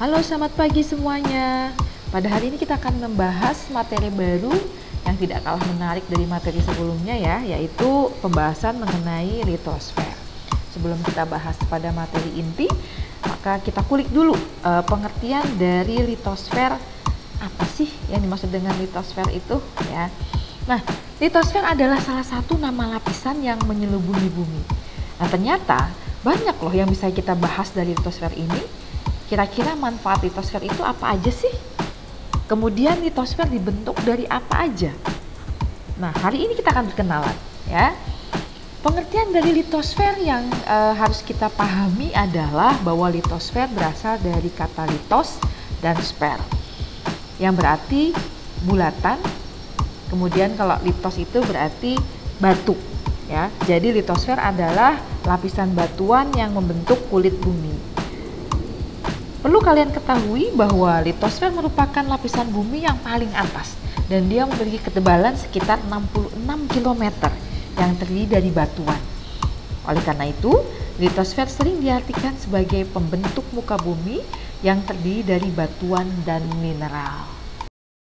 Halo, selamat pagi semuanya. Pada hari ini kita akan membahas materi baru yang tidak kalah menarik dari materi sebelumnya ya, yaitu pembahasan mengenai litosfer. Sebelum kita bahas pada materi inti, maka kita kulik dulu uh, pengertian dari litosfer apa sih yang dimaksud dengan litosfer itu ya. Nah, litosfer adalah salah satu nama lapisan yang menyelubungi bumi. Nah, ternyata banyak loh yang bisa kita bahas dari litosfer ini Kira-kira manfaat litosfer itu apa aja sih? Kemudian litosfer dibentuk dari apa aja? Nah, hari ini kita akan berkenalan ya. Pengertian dari litosfer yang e, harus kita pahami adalah bahwa litosfer berasal dari kata litos dan sfer yang berarti bulatan. Kemudian kalau litos itu berarti batu ya. Jadi litosfer adalah lapisan batuan yang membentuk kulit bumi. Perlu kalian ketahui bahwa litosfer merupakan lapisan bumi yang paling atas dan dia memiliki ketebalan sekitar 66 km yang terdiri dari batuan. Oleh karena itu, litosfer sering diartikan sebagai pembentuk muka bumi yang terdiri dari batuan dan mineral.